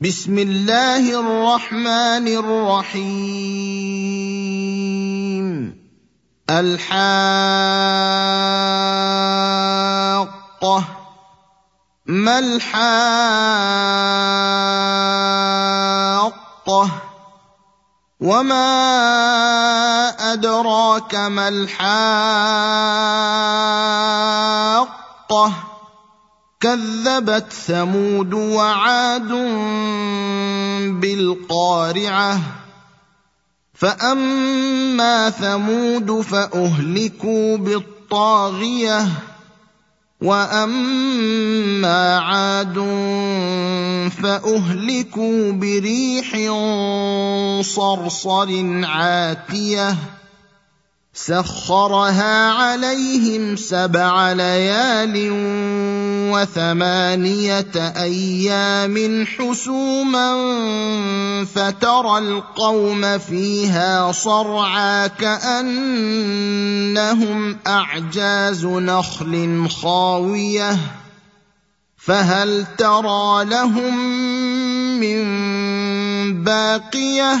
بسم الله الرحمن الرحيم. الحاقة. ما الحاقة؟ وما أدراك ما الحاقة؟ كذبت ثمود وعاد بالقارعة. فأما ثمود فأهلكوا بالطاغية. وأما عاد فأهلكوا بريح صرصر عاتية. سخرها عليهم سبع ليال وثمانية أيام حسوما فترى القوم فيها صرعى كأنهم أعجاز نخل خاوية فهل ترى لهم من باقية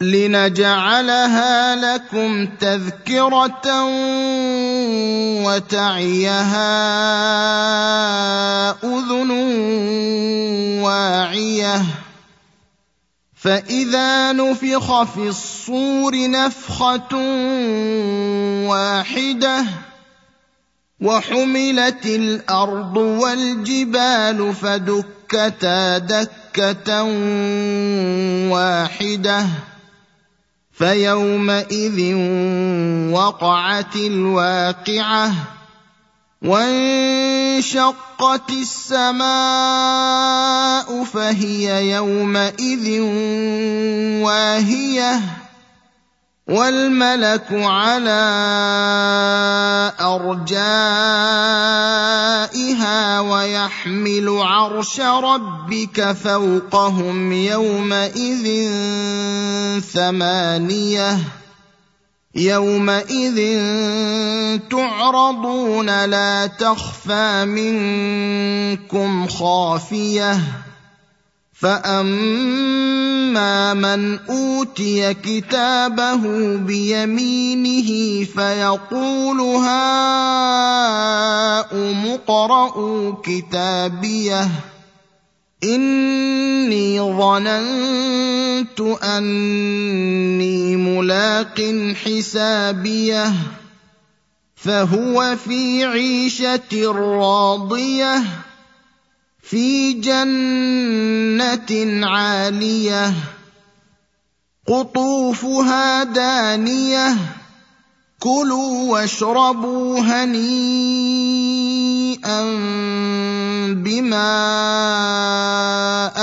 لنجعلها لكم تذكره وتعيها اذن واعيه فاذا نفخ في الصور نفخه واحدة وحملت الأرض والجبال فدكتا دكه واحدة فيومئذ وقعت الواقعة وانشقت السماء فهي يومئذ واهية والملك على أرجائها ويحمل عرش ربك فوقهم يومئذ ثمانية يومئذ تعرضون لا تخفى منكم خافية فأما من أوتي كتابه بيمينه فيقول هاؤم اقرءوا كتابيه إني ظننت أني ملاق حسابيه فهو في عيشة راضية في جنة عالية قطوفها دانية كلوا واشربوا هنيئا بما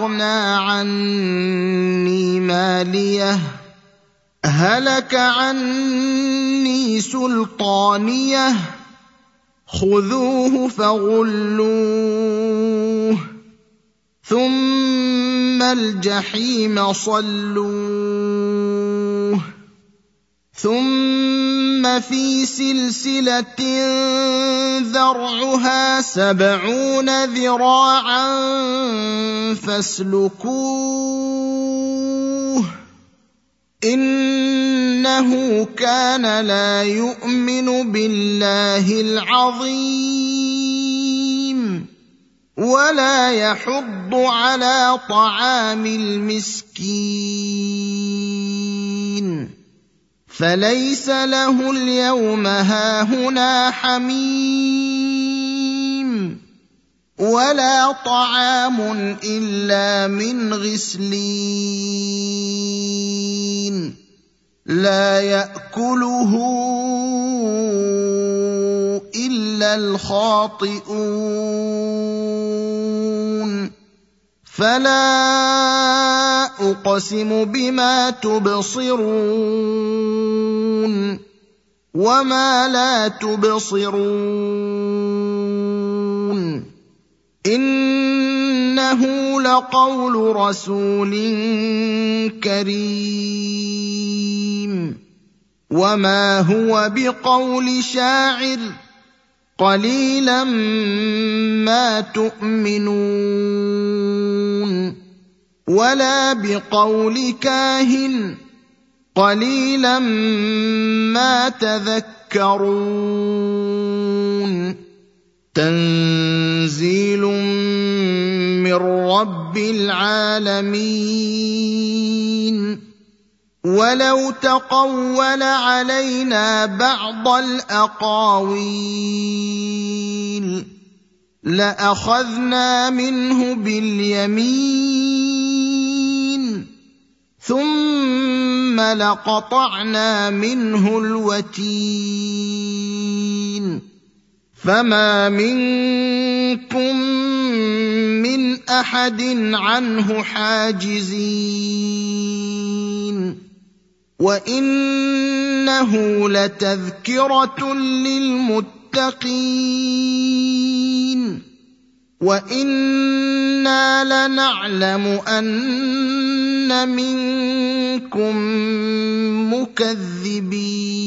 اغنى عني مالية. هلك عني سلطانية. خذوه فغلوه. ثم الجحيم صلوه. ثم في سلسلة ذرعها سبعون ذراعا فاسلكوه إنه كان لا يؤمن بالله العظيم ولا يحض على طعام المسكين فليس له اليوم هاهنا حميم ولا طعام الا من غسلين لا ياكله الا الخاطئون فلا أقسم بما تبصرون وما لا تبصرون إنه لقول رسول كريم وما هو بقول شاعر قليلا ما تؤمنون ولا بقول كاهن قليلا ما تذكرون. تنزيل من رب العالمين. ولو تقول علينا بعض الأقاويل. لأخذنا منه باليمين ثم لقطعنا منه الوتين. فما منكم من أحد عنه حاجزين. وإنه لتذكرة للمتقين. وإنا لنعلم أن منكم مكذبين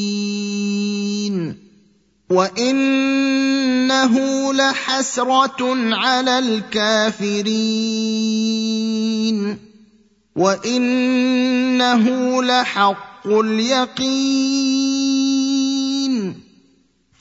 وإنه لحسرة على الكافرين وإنه لحق اليقين